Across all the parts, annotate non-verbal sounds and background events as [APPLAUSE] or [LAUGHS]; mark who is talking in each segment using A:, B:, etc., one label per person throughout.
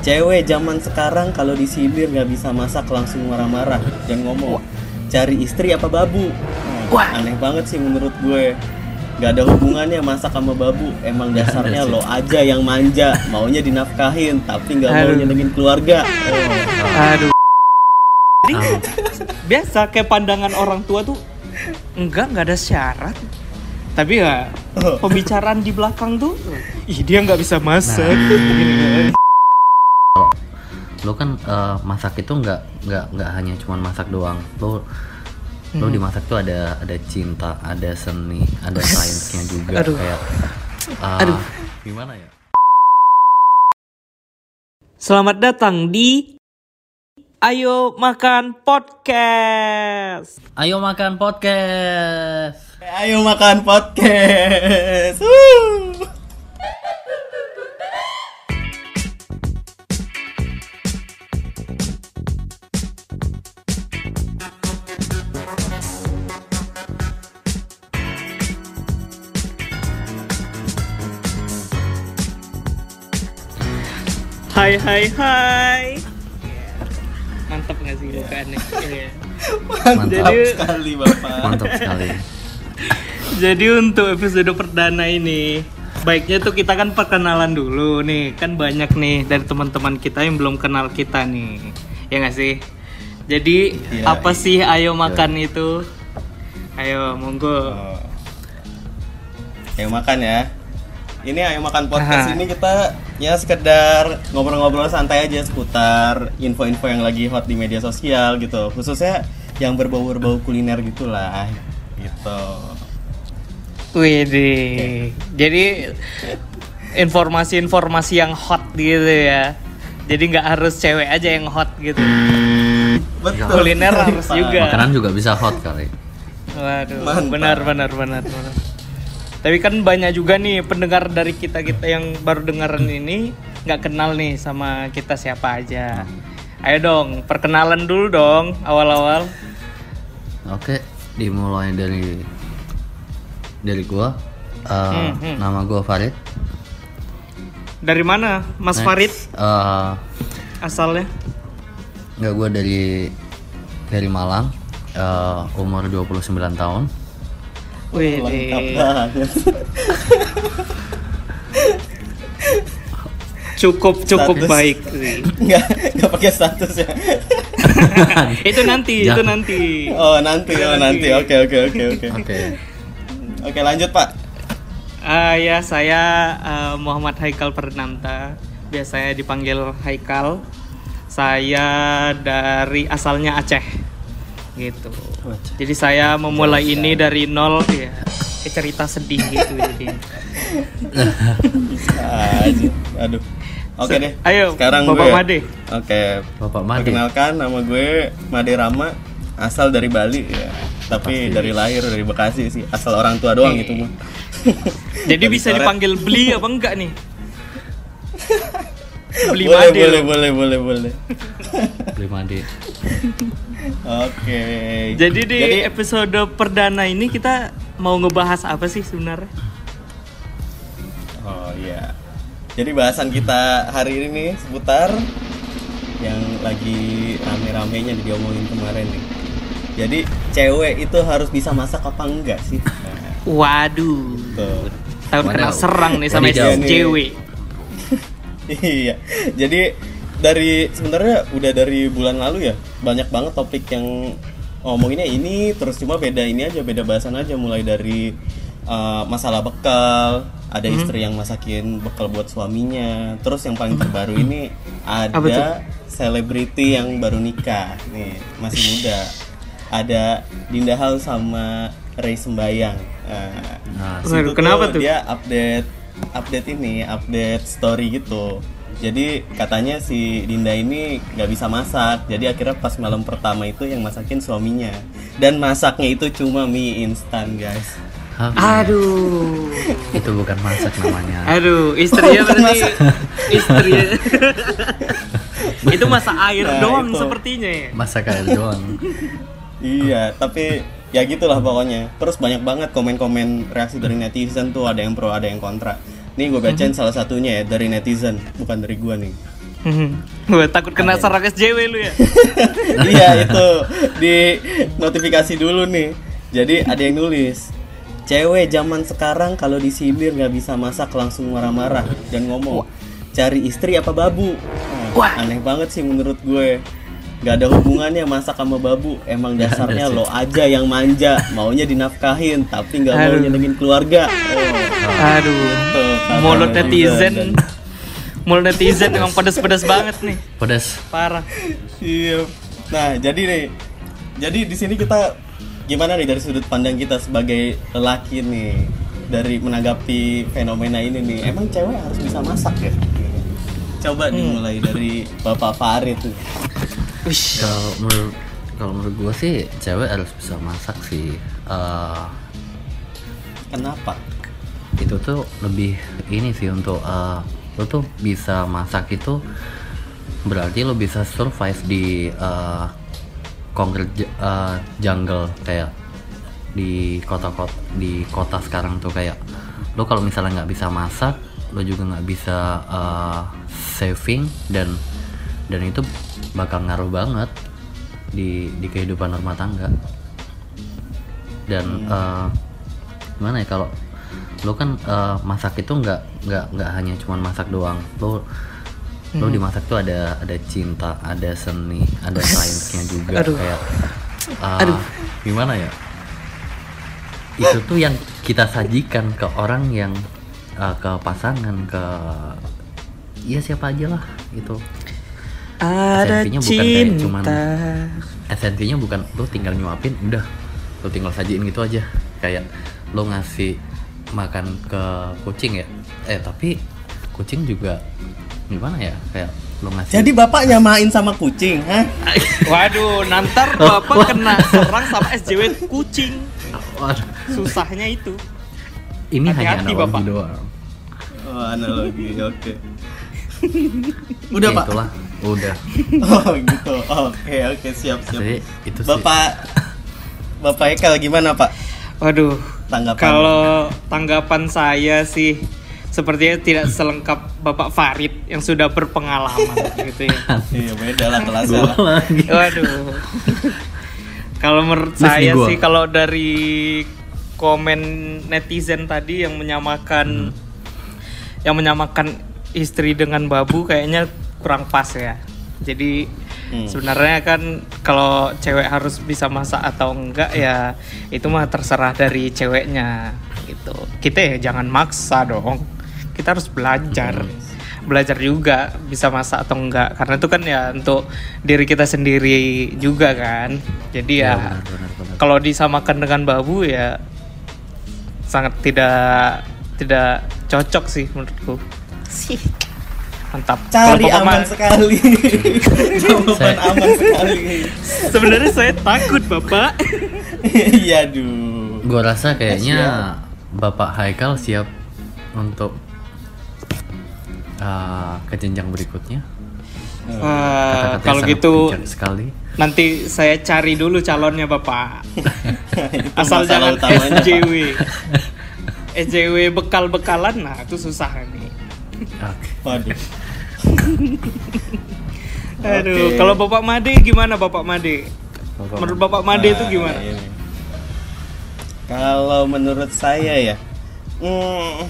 A: cewek zaman sekarang kalau disindir nggak bisa masak langsung marah-marah dan ngomong cari istri apa babu Nah,
B: Wah.
A: aneh banget sih menurut gue nggak ada hubungannya masak sama babu emang dasarnya lo aja yang manja maunya dinafkahin tapi nggak mau nyenengin keluarga oh.
B: Aduh. Jadi, biasa kayak pandangan orang tua tuh enggak nggak ada syarat. Tapi ya pembicaraan di belakang tuh, ih dia nggak bisa masak. Kan.
C: Lo kan eh, masak itu nggak nggak nggak hanya cuma masak doang lo lo
B: Hmm.
C: di masak tuh ada ada cinta ada seni ada [LAUGHS] sainsnya juga
B: Aduh.
C: kayak eh,
B: Aduh.
C: gimana ya
B: Selamat datang di Ayo Makan Podcast.
C: ayo makan podcast
A: ayo makan podcast Wuh.
B: Hai hai hai. Mantap nggak sih bukaannya? Iya.
A: mantap
B: Jadi-
A: sekali bapak
C: mantap sekali
B: Jadi untuk episode perdana ini Baiknya tuh kita kan perkenalan dulu nih Kan banyak nih dari teman-teman kita yang belum kenal kita nih Ya nggak sih? Jadi
A: Iya,
B: apa
A: iya.
B: sih ayo makan itu? Ayo monggo
A: Oh. Ayo makan ya. Ini ayo makan podcast
B: Aha.
A: ini kita ya sekedar ngobrol-ngobrol santai aja seputar info-info yang lagi hot di media sosial gitu. Khususnya yang berbau-berbau kuliner gitulah. Gitu.
B: Widih Jadi informasi-informasi yang hot gitu ya Jadi nggak harus cewek aja yang hot gitu
A: Betul.
B: Kuliner harus juga.
C: makanan juga bisa hot kali
B: Waduh,
A: Mantap.
B: benar benar benar benar. Tapi kan banyak juga nih pendengar dari kita kita yang baru dengeran ini nggak kenal nih sama kita siapa aja. Ayo dong, perkenalan dulu dong awal-awal.
C: oke dimulai dari dari gua Eh,
B: Hmm, hmm.
C: nama gua Farid
B: Dari mana, Mas
C: Next,
B: Farid
C: eh,
B: asalnya?
C: nggak gua dari dari Malang eh, umur 29 tahun
B: Wih,
A: Lengkap banget.
B: cukup cukup
A: Status.
B: baik.
A: Nggak nggak pakai status ya. [LAUGHS]
B: itu nanti, itu
C: Jangan.
B: nanti.
A: Oh nanti, oh nanti. Oke oke oke oke.
C: oke
A: Oke lanjut pak.
B: Ah ya, saya eh, Muhammad Haikal Pernanta. Biasanya dipanggil Haikal. Saya dari asalnya Aceh. Gitu. Jadi saya memulai ini dari nol ya. Kayak cerita sedih gitu jadi.
A: Aja. Aduh. Oke
B: Se-
A: deh.
B: ayo,
A: Sekarang
B: Bapak
A: gue.
B: Made.
A: Oke.
C: Bapak Made
A: Perkenalkan nama gue Made Rama, asal dari Bali ya. Tapi
C: Bekasi.
A: dari lahir dari Bekasi sih. Asal orang tua doang
B: Oke.
A: gitu mah.
B: Jadi
A: Dari
B: bisa
A: coret.
B: dipanggil beli apa enggak nih? Beli
A: boleh,
B: Made.
A: boleh, boleh, boleh, boleh.
C: beli mandi
A: Oke.
B: Jadi di episode perdana ini kita mau ngebahas apa sih sebenarnya?
A: Oh iya. Jadi bahasan kita hari ini nih seputar yang lagi rame-ramenya diomongin kemarin nih. Jadi cewek itu harus bisa masak apa enggak sih? Nah,
B: Waduh. Takut kena serang nih sama si cewek.
A: Iya. Jadi dari sebenarnya udah dari bulan lalu ya banyak banget topik yang ngomonginnya ini terus cuma beda ini aja beda bahasan aja mulai dari uh, masalah bekal ada
B: Hmm.
A: istri yang masakin bekal buat suaminya terus yang paling terbaru ini ada selebriti yang baru nikah nih masih muda ada Dinda Hal sama Ray Sembayang nah,
C: nah
B: kenapa tuh?
A: dia update update ini update story gitu jadi katanya si Dinda ini nggak bisa masak jadi akhirnya pas malam pertama itu yang masakin suaminya dan masaknya itu cuma mie instan guys
C: Hah,
B: Aduh.
C: itu bukan masak namanya
B: Aduh, istrinya berarti istri. [LAUGHS] itu masa air
A: Nah,
B: doang
A: itu.
B: sepertinya ya.
C: masak air doang
A: iya tapi ya gitulah pokoknya. Terus banyak banget komen-komen reaksi dari netizen tuh ada yang pro ada yang kontra. Nih gue bacain salah satunya ya dari netizen bukan dari gua nih.
B: Hmm. Gua takut kena serang SJW lu ya. [LAUGHS]
A: iya itu. Di notifikasi dulu nih. Jadi ada yang nulis cewek zaman sekarang kalau disindir nggak bisa masak langsung marah-marah dan ngomong cari istri apa babu? Nah,
B: Wah.
A: aneh banget sih menurut gue nggak ada hubungannya masak sama babu emang dasarnya lo aja yang manja maunya dinafkahin tapi nggak mau nyenengin keluarga oh,
B: Aduh. Mulut
A: netizen.
B: Mulut netizen emang pedes-pedes banget nih.
C: pedas
B: Parah.
A: Iya. Nah, jadi nih. Jadi di sini kita gimana nih dari sudut pandang kita sebagai lelaki nih dari menanggapi fenomena ini nih. Emang cewek harus bisa masak ya? Coba dimulai dari Bapak Farid tuh.
C: Kalau menurut kalau menurut gue sih cewek harus bisa masak sih Eh,
A: Kenapa?
C: itu tuh lebih ini sih untuk eh, lo tuh bisa masak itu berarti lo bisa survive di eh, konkret eh, jungle kayak di kota-kota di kota sekarang tuh kayak lo kalau misalnya nggak bisa masak lo juga nggak bisa eh, saving dan dan itu bakal ngaruh banget di di kehidupan rumah tangga. Dan eh, gimana ya kalau lo kan eh, masak itu nggak nggak nggak hanya cuma masak doang. Lo lo di masak tuh ada ada cinta ada seni ada [LAUGHS] sainsnya juga.
B: Aduh.
C: kayak eh, gimana ya? Itu tuh yang kita sajikan ke orang yang eh, ke pasangan ke ya siapa aja lah gitu
B: Ada
C: Esensinya bukan kayak cuman-
B: cinta.
C: esensinya bukan lo tinggal nyuapin udah lo tinggal sajiin gitu aja kayak lo ngasih makan ke kucing ya eh tapi kucing juga gimana ya kayak lo ngasih
A: Jadi Bapak nyamain sama kucing, hah? [LAUGHS]
B: Waduh, nantar bapak kena serang sama SJW kucing.
C: Waduh,
B: Susahnya itu.
C: ini hanya analogi
B: Bapak.
C: doang
A: Oh, analogi. Oke. Udah,
C: Ya,
A: Pak.
C: itulah udah
A: Oh, gitu. Oke, oke, siap, siap.
C: Jadi itu sih
A: Bapak Bapak Eka gimana, Pak?
B: Waduh,
A: Tanggapan.
B: kalau tanggapan saya sih sepertinya tidak selengkap Bapak Farid yang sudah berpengalaman [LAUGHS] gitu ya.
A: Iya, beda lah kelasnya.
B: Waduh. kalau menurut
C: nih
B: saya sih kalau dari komen netizen tadi yang menyamakan yang menyamakan istri dengan babu kayaknya kurang pas ya. Jadi
A: Hmm.
B: sebenarnya kan kalau cewek harus bisa masak atau enggak ya itu mah terserah dari ceweknya gitu. Kita ya jangan maksa dong. Kita harus belajar. Belajar juga bisa masak atau enggak karena itu kan ya untuk diri kita sendiri juga kan. Jadi
C: Ya,
B: ya, kalau disamakan dengan babu ya sangat tidak tidak cocok sih menurutku. Sih. Mantap.
A: Cari
B: Kalau
A: aman
B: Ma-
A: sekali. [LAUGHS] Jawaban
C: Saya-
A: aman sekali.
B: Sebenarnya saya takut, Bapak. [LAUGHS]
A: Iya, duh.
C: gua rasa kayaknya Bapak Haikal siap untuk uh, ke jenjang berikutnya Kata-katanya
B: kalau gitu
C: sekali
B: nanti saya cari dulu calonnya, Bapak. [LAUGHS] Asal jangan
A: utamanya, Pak.
B: SJW. SJW bekal-bekalan, nah itu susah nih.
A: Waduh. [LAUGHS]
B: Aduh,
A: Oke.
B: kalau Bapak Made gimana Bapak Made?
C: Bapak
B: Menurut Bapak Made itu
A: Nah,
B: gimana?
A: ini. Kalau menurut saya ya, hmm,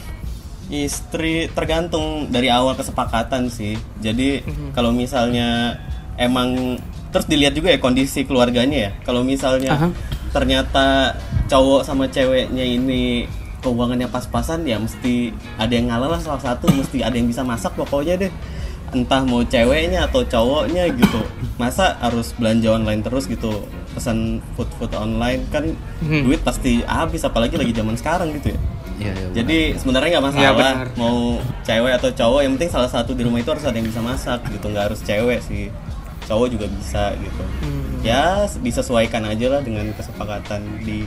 A: istri tergantung dari awal kesepakatan sih. Jadi
B: Mhm.
A: kalau misalnya emang terus dilihat juga ya kondisi keluarganya ya. Kalau misalnya
B: Aha.
A: ternyata cowok sama ceweknya ini keuangannya pas-pasan ya mesti ada yang ngalah lah salah satu mesti ada yang bisa masak pokoknya deh. Entah mau ceweknya atau cowoknya gitu. Masa harus belanja online terus gitu pesan food food online? Kan
B: Hmm.
A: duit pasti habis apalagi lagi zaman sekarang gitu ya.
C: Iya, iya,
A: jadi sebenarnya nggak
B: Iya,
A: masalah
B: benar.
A: mau cewek atau cowok yang penting salah satu di rumah itu harus ada yang bisa masak gitu. Nggak harus cewek sih cowok juga bisa gitu.
B: Hmm.
A: ya disesuaikan aja lah dengan kesepakatan di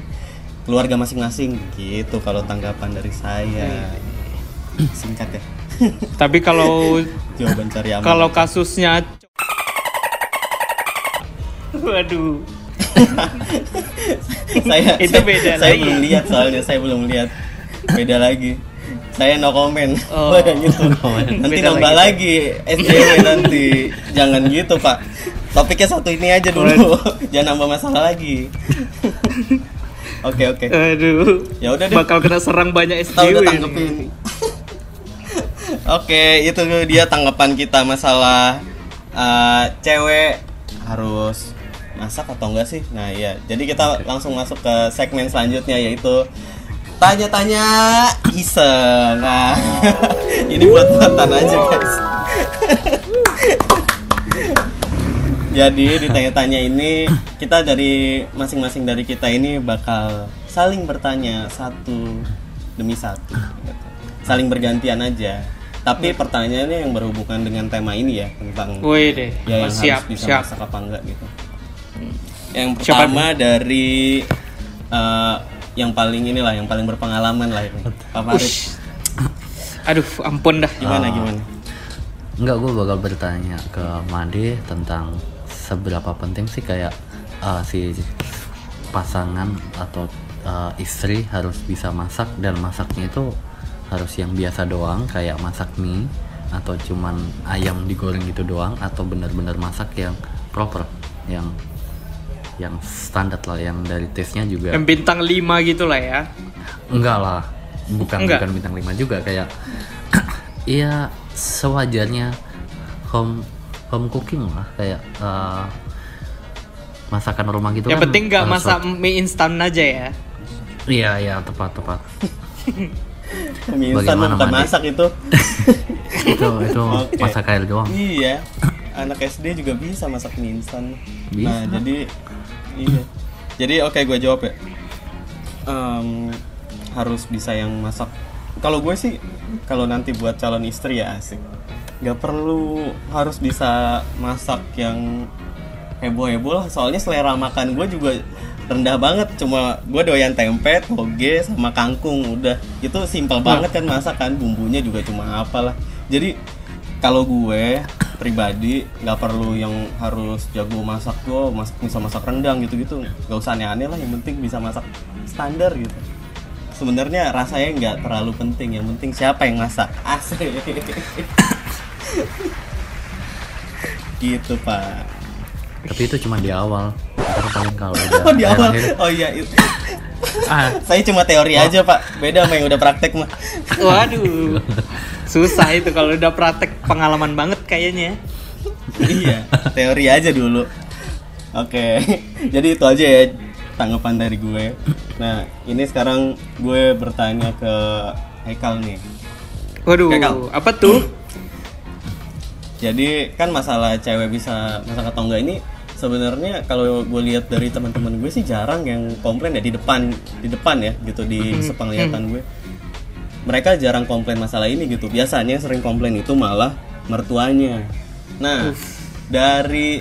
A: keluarga masing-masing gitu kalau tanggapan dari saya. Singkat ya. [LAUGHS]
B: Tapi kalau [LAUGHS]
A: jawaban cari aman.
B: kalau kasusnya Waduh. [LAUGHS]
A: saya
B: Itu
A: saya-
B: beda
A: saya
B: lagi.
A: belum lihat soalnya saya belum lihat. Beda lagi. Saya no comment.
B: Oh,
A: gitu. Nanti
B: Beda
A: nambah lagi, SJW nanti. Jangan gitu pak. Topiknya satu ini aja dulu. Jangan nambah masalah lagi oke oke
B: Aduh.
A: Ya udah deh.
B: Bakal kena serang banyak
A: kita
B: SJW.
A: udah
B: ini.
A: tanggepin [LAUGHS] oke itu dia tanggapan kita masalah uh, cewek harus masak atau enggak sih nah iya jadi kita langsung masuk ke segmen selanjutnya yaitu tanya-tanya iseng nah [LAUGHS] ini buat buatan aja guys [LAUGHS] jadi ditanya-tanya ini kita dari masing-masing dari kita ini bakal saling bertanya satu demi satu gitu. saling bergantian aja tapi pertanyaannya yang berhubungan dengan tema ini ya tentang
B: Woi deh.
A: ya yang
B: siap,
A: harus bisa
B: siap.
A: masak apa enggak gitu yang
B: Siapa
A: pertama dari eh, yang paling inilah yang paling berpengalaman lah ini Pak Farid.
B: Aduh, ampun dah.
A: gimana
C: Ah.
A: gimana
C: Enggak, gue bakal bertanya ke Made tentang seberapa penting sih kayak uh, si pasangan atau uh, istri harus bisa masak dan masaknya itu harus yang biasa doang kayak masak mie atau cuman ayam digoreng gitu doang atau benar-benar masak yang proper yang yang standar lah yang dari taste-nya juga
B: Yang bintang 5 gitu lah ya.
C: Enggak lah, bukan
B: Enggak.
C: bukan bintang 5 juga kayak [CLEARS THROAT] iya sewajarnya home home cooking lah kayak eh, masakan rumah gitu
B: Yang
C: kan
B: penting nggak
C: harus
B: masak mie instan aja ya.
C: Iya iya tepat tepat. [LAUGHS]
A: mie instan bukan masak itu [LAUGHS]
C: itu itu [LAUGHS]
A: Oke.
C: masak air doang.
A: Iya, anak SD juga bisa masak mie instan.
C: Bisa.
A: Nah, jadi iya. Jadi oke gue jawab ya. Em, harus bisa yang masak. Kalau gue sih, kalau nanti buat calon istri ya asik. Gak perlu harus bisa masak yang heboh-heboh lah. Soalnya selera makan gue juga rendah banget. Cuma gue doyan tempe, toge, sama kangkung. Udah, itu simpel banget kan masak kan. Bumbunya juga cuma apalah. Jadi kalau gue pribadi nggak perlu yang harus jago masak gue masak bisa masak rendang gitu gitu nggak usah aneh-aneh lah yang penting bisa masak standar gitu sebenarnya rasanya nggak terlalu penting yang penting siapa yang masak asik [LAUGHS] gitu pak
C: Tapi itu cuma di awal. Ntar paling kalau [LAUGHS] udah
A: oh di awal
C: akhir-akhir,
A: oh iya itu.
C: ah
A: saya cuma teori aja pak beda sama yang udah praktek mah
B: Waduh. Susah itu kalau udah praktek pengalaman banget kayaknya.
A: iya teori aja dulu oke jadi itu aja ya tanggapan dari gue nah ini sekarang gue bertanya ke Haikal nih
B: Waduh,
A: Gagal.
B: apa tuh?
A: Jadi kan masalah cewek bisa masak atau enggak ini sebenarnya kalau gue lihat dari teman-teman gue sih jarang yang komplain ya di depan di depan ya gitu di sepenglihatan gue mereka jarang komplain masalah ini gitu. Biasanya yang sering komplain itu malah mertuanya. Nah dari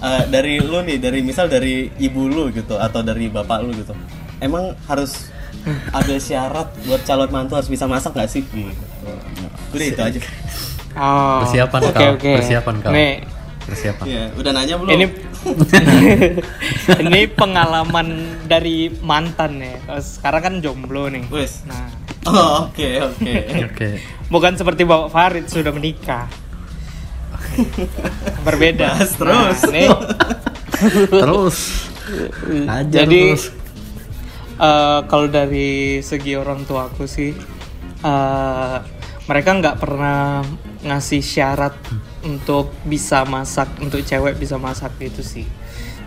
A: eh, dari lu nih dari misal dari ibu lu gitu atau dari bapak lu gitu emang harus [LAUGHS] ada syarat buat calon mantu harus bisa masak nggak sih? Gitu udah itu aja [LAUGHS]
B: Oh,
C: Persiapan
B: oke,
C: kau,
B: oke.
C: persiapan kau.
B: Nih,
C: persiapan.
A: Iya, udah nanya belum
B: ini [LAUGHS] ini pengalaman dari mantan ya. Kalau Sekarang kan jomblo nih.
A: Wes.
B: Nah,
A: Oh, oke oke. [LAUGHS]
C: Oke.
B: bukan seperti Bapak Farid sudah menikah. [LAUGHS] Berbeda.
A: Bahas terus.
B: Nah, ini
C: Terus. Ajar
B: Jadi
C: terus.
B: eh, kalau dari segi orang tua aku sih eh, mereka nggak pernah ngasih syarat untuk bisa masak untuk cewek bisa masak gitu sih.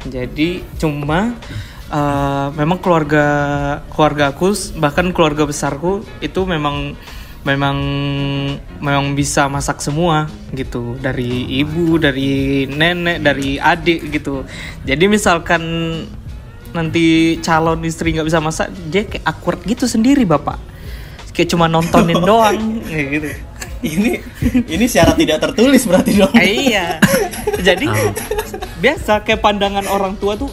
B: Jadi cuma eh, memang keluarga keluarga aku bahkan keluarga besarku itu memang memang memang bisa masak semua gitu. Dari ibu dari nenek dari adik gitu. Jadi misalkan nanti calon istri nggak bisa masak dia kayak awkward gitu sendiri bapak. Kayak cuma nontonin [LAUGHS] doang gitu
A: ini ini syarat tidak tertulis berarti dong.
B: Eh, iya. Jadi biasa kayak pandangan orang tua tuh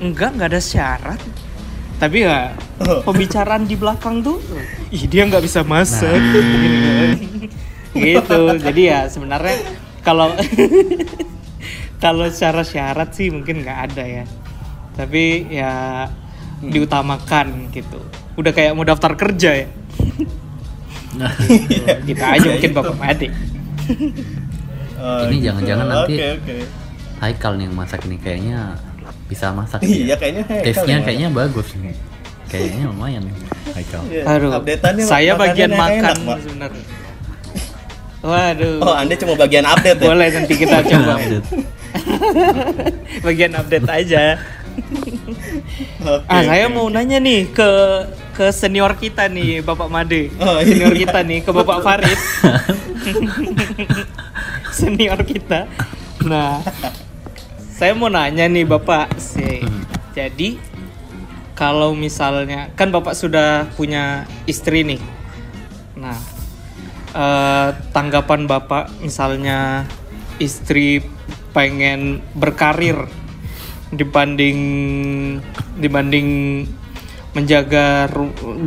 B: enggak nggak ada syarat. Tapi ya pembicaraan di belakang tuh ih dia nggak bisa masak gitu. Jadi ya sebenarnya kalau kalau secara syarat sih mungkin nggak ada ya. Tapi ya diutamakan gitu. Udah kayak mau daftar kerja ya [LAUGHS] Kita aja mungkin Bapak Made.
A: Oh,
C: Ini
A: gitu.
C: jangan-jangan nanti
A: Oke, oke.
C: Haikal nih yang masak ini kayaknya bisa masak nih.
A: Iya, kayaknya Haikal
C: Taste-nya
A: yang
C: kayaknya bagus nih. Kayaknya lumayan nih Haikal.
A: Iya,
B: Aduh, saya bagian makan
A: enak,
B: sebenarnya. Waduh.
A: Oh, Anda cuma bagian update ya?
B: Boleh nanti kita coba.
C: Update.
B: bagian update aja.
A: Oke,
B: ah, saya
A: oke.
B: mau nanya nih ke ke senior kita nih, Bapak Made. [LAUGHS]
A: Oh, iya.
B: Senior kita nih ke Bapak [LAUGHS] Farid. [LAUGHS] senior kita. Nah, saya mau nanya nih Bapak sih. Jadi kalau misalnya kan Bapak sudah punya istri nih. Nah, eh, tanggapan Bapak misalnya istri pengen berkarir dibanding dibanding menjaga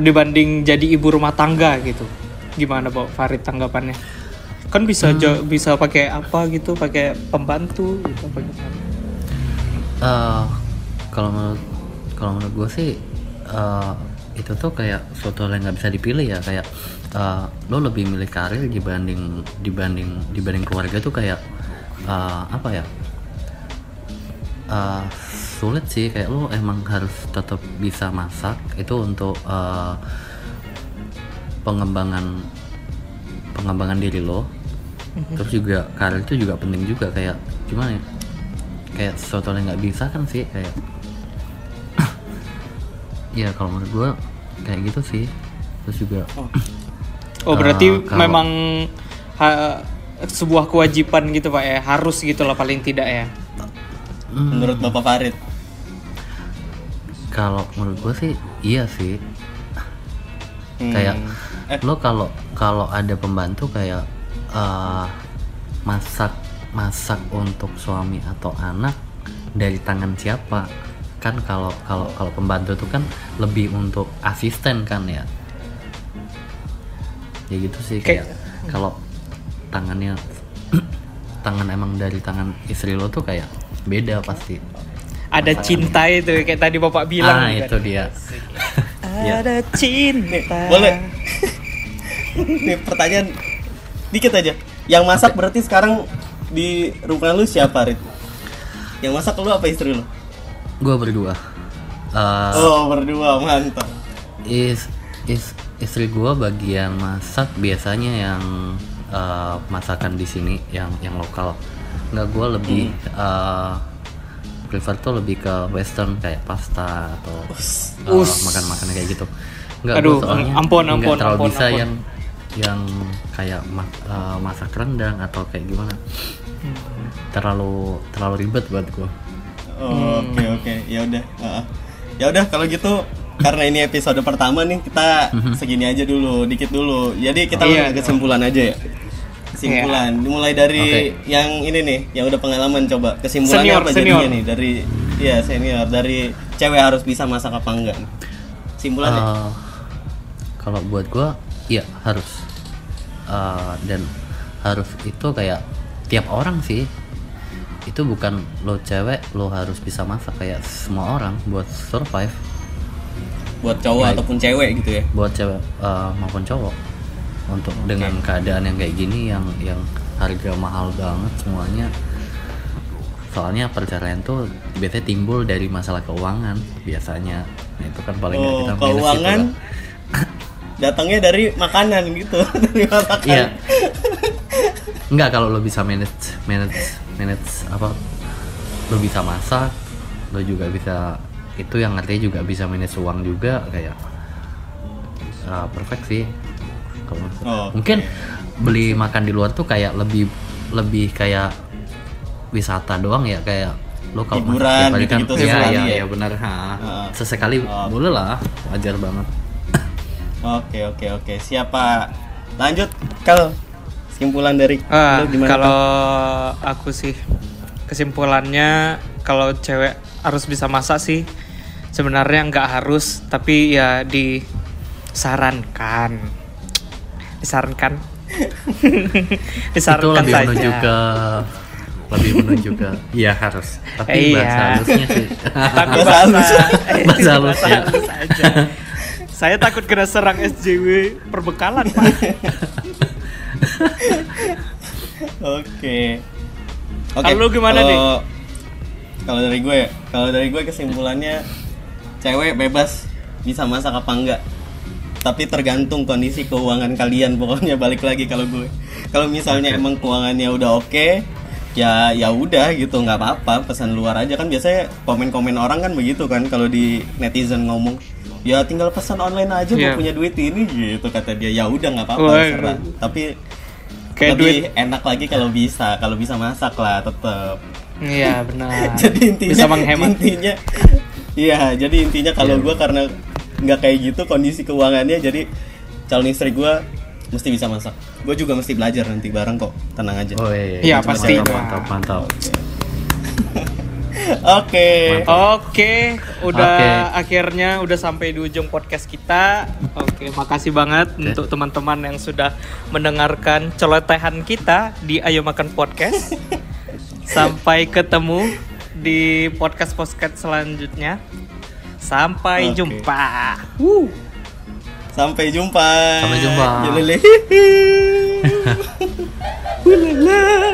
B: dibanding jadi ibu rumah tangga gitu. Gimana Pak Farid tanggapannya? Kan bisa jo- bisa pakai apa gitu, pakai pembantu gitu apa gimana?
C: Eh, kalau menurut kalau menurut gue sih eh, itu tuh kayak suatu hal yang nggak bisa dipilih ya kayak eh, lo lebih milih karir dibanding dibanding dibanding keluarga tuh kayak eh, apa ya Eh, sulit sih kayak lo emang harus tetap bisa masak. Itu untuk eh, pengembangan pengembangan diri lo. Terus juga karir itu juga penting juga kayak gimana ya kayak sesuatu yang nggak bisa kan sih kayak [COUGHS] ya kalau menurut gua kayak gitu sih. Terus juga
B: Oh, [COUGHS] berarti
C: Eh, kalau-
B: memang ha- sebuah kewajiban gitu Pak ya, harus gitu lah paling tidak ya.
A: Menurut Bapak Farid.
C: Kalau menurut gua sih iya sih
A: Hmm.
C: kayak
A: Eh.
C: lo kalau kalau ada pembantu kayak eh, masak masak untuk suami atau anak dari tangan siapa kan kalau kalau kalau pembantu itu kan lebih untuk asisten kan ya ya gitu sih kayak kalau tangannya [CLEARS THROAT] tangan emang dari tangan istri lo tuh kayak beda pasti
B: Ada cinta itu kayak tadi Bapak bilang
C: ah
B: kan.
C: itu dia Ya.
B: Ada cinta.
A: Boleh. [LAUGHS] Nih pertanyaan dikit aja. Yang masak berarti sekarang di rumah lu siapa, Rit? Yang masak lu apa istri lu?
C: gue berdua Eh,
A: Oh, berdua, mantap.
C: is is istri gua bagian masak biasanya yang eh, masakan di sini yang yang lokal nggak gua lebih eh, prefer tuh lebih ke western kayak pasta atau eh,
B: Us.
C: makan makanan kayak gitu nggak
B: Aduh,
C: soalnya
B: ampun,
C: nggak
B: ampun,
C: terlalu
B: ampun,
C: bisa
B: ampun.
C: yang yang kayak ma- eh, masak rendang atau kayak gimana terlalu terlalu ribet buat gua
A: Oh, Oke, oke. Ya udah. Heeh. Ya udah kalau gitu karena ini episode pertama nih kita segini aja dulu, dikit dulu. Jadi kita
B: Iya,
A: langsung ke kesimpulan aja ya. Kesimpulan. Dimulai dari yang ini nih, yang udah pengalaman coba. Kesimpulannya
B: Senior,
A: apa
B: senior.
A: jadinya nih dari iya senior dari cewek harus bisa masak apa enggak? nih? Kesimpulannya.
C: Eh, kalau buat gua iya harus Eh, dan harus itu kayak tiap orang sih itu bukan lo cewek lo harus bisa masak kayak semua orang buat survive
A: buat cowok
C: Baik.
A: ataupun cewek gitu ya.
C: buat cewek eh, maupun cowok untuk dengan keadaan yang kayak gini yang yang harga mahal banget semuanya soalnya perceraian tuh biasanya timbul dari masalah keuangan biasanya nah, itu kan paling
A: Oh,
C: kita
A: keuangan [LAUGHS] datangnya dari makanan gitu, [LAUGHS] dari masakan.
C: Iya. Enggak kalau lo bisa manage manage manage apa lo bisa masak, lo juga bisa itu yang artinya juga bisa manage uang juga kayak ah, perfect sih. Kalau
A: Oh,
C: mungkin beli makan di luar tuh kayak lebih lebih kayak wisata doang ya kayak lo kalau
A: Hiburan
C: hari kan iya
A: sesekali
C: iya
A: ya?
C: iya benar ha.
A: Ah.
C: sesekali
A: Oh.
C: boleh lah wajar banget
A: Oke oke oke siapa lanjut kalau kesimpulan dari
B: Ah,
A: lu gimana
B: kalau aku sih kesimpulannya kalau cewek harus bisa masak sih sebenarnya nggak harus tapi ya disarankan [LAUGHS] disarankan
C: itu
B: disarankan
C: lebih
B: saja
C: menuju ke lebih menuju ke iya harus tapi
B: Iya.
C: bahasa halusnya sih
B: tapi
A: Bahasa
B: bahasa
C: Bahasa halus [LAUGHS] ya.
B: halus aja. Saya takut kena serang SJW perbekalan, Pak. [LAUGHS]
A: Oke. Oke.
B: Kalau lu gimana,
A: kalau-
B: Dik?
A: Kalau dari gue, ya, kalau dari gue kesimpulannya cewek bebas bisa masak apa enggak. Tapi tergantung kondisi keuangan kalian pokoknya balik lagi kalau gue. Kalau misalnya emang keuangannya udah oke, ya ya udah gitu nggak apa-apa pesan luar aja kan biasanya komen-komen orang kan begitu kan kalau di netizen ngomong ya tinggal pesan online aja
B: Iya.
A: mau punya duit ini gitu kata dia ya udah nggak apa-apa serah. tapi
B: Kayak
A: lebih
B: duit.
A: enak lagi kalau bisa kalau bisa masak lah tetep
B: Iya, benar. [LAUGHS]
A: jadi intinya
B: bisa menghemat.
A: intinya iya jadi intinya kalau gua karena nggak kayak gitu kondisi keuangannya jadi calon istri gua mesti bisa masak gue juga mesti belajar nanti bareng kok tenang aja
C: Oh iya,
B: Iya,
C: mantap,
B: pasti.
C: Mantap, mantap. [LAUGHS]
A: oke
B: Oke, udah
C: Oke.
B: akhirnya udah sampai di ujung podcast kita. Oke, makasih banget untuk teman-teman yang sudah mendengarkan celotehan kita di Ayo Makan Podcast. [LAUGHS] Sampai ketemu di podcast podcast selanjutnya. Sampai
A: Oke.
B: jumpa.
A: sampai jumpa
C: Sampai jumpa.
A: Ulala. [LAUGHS]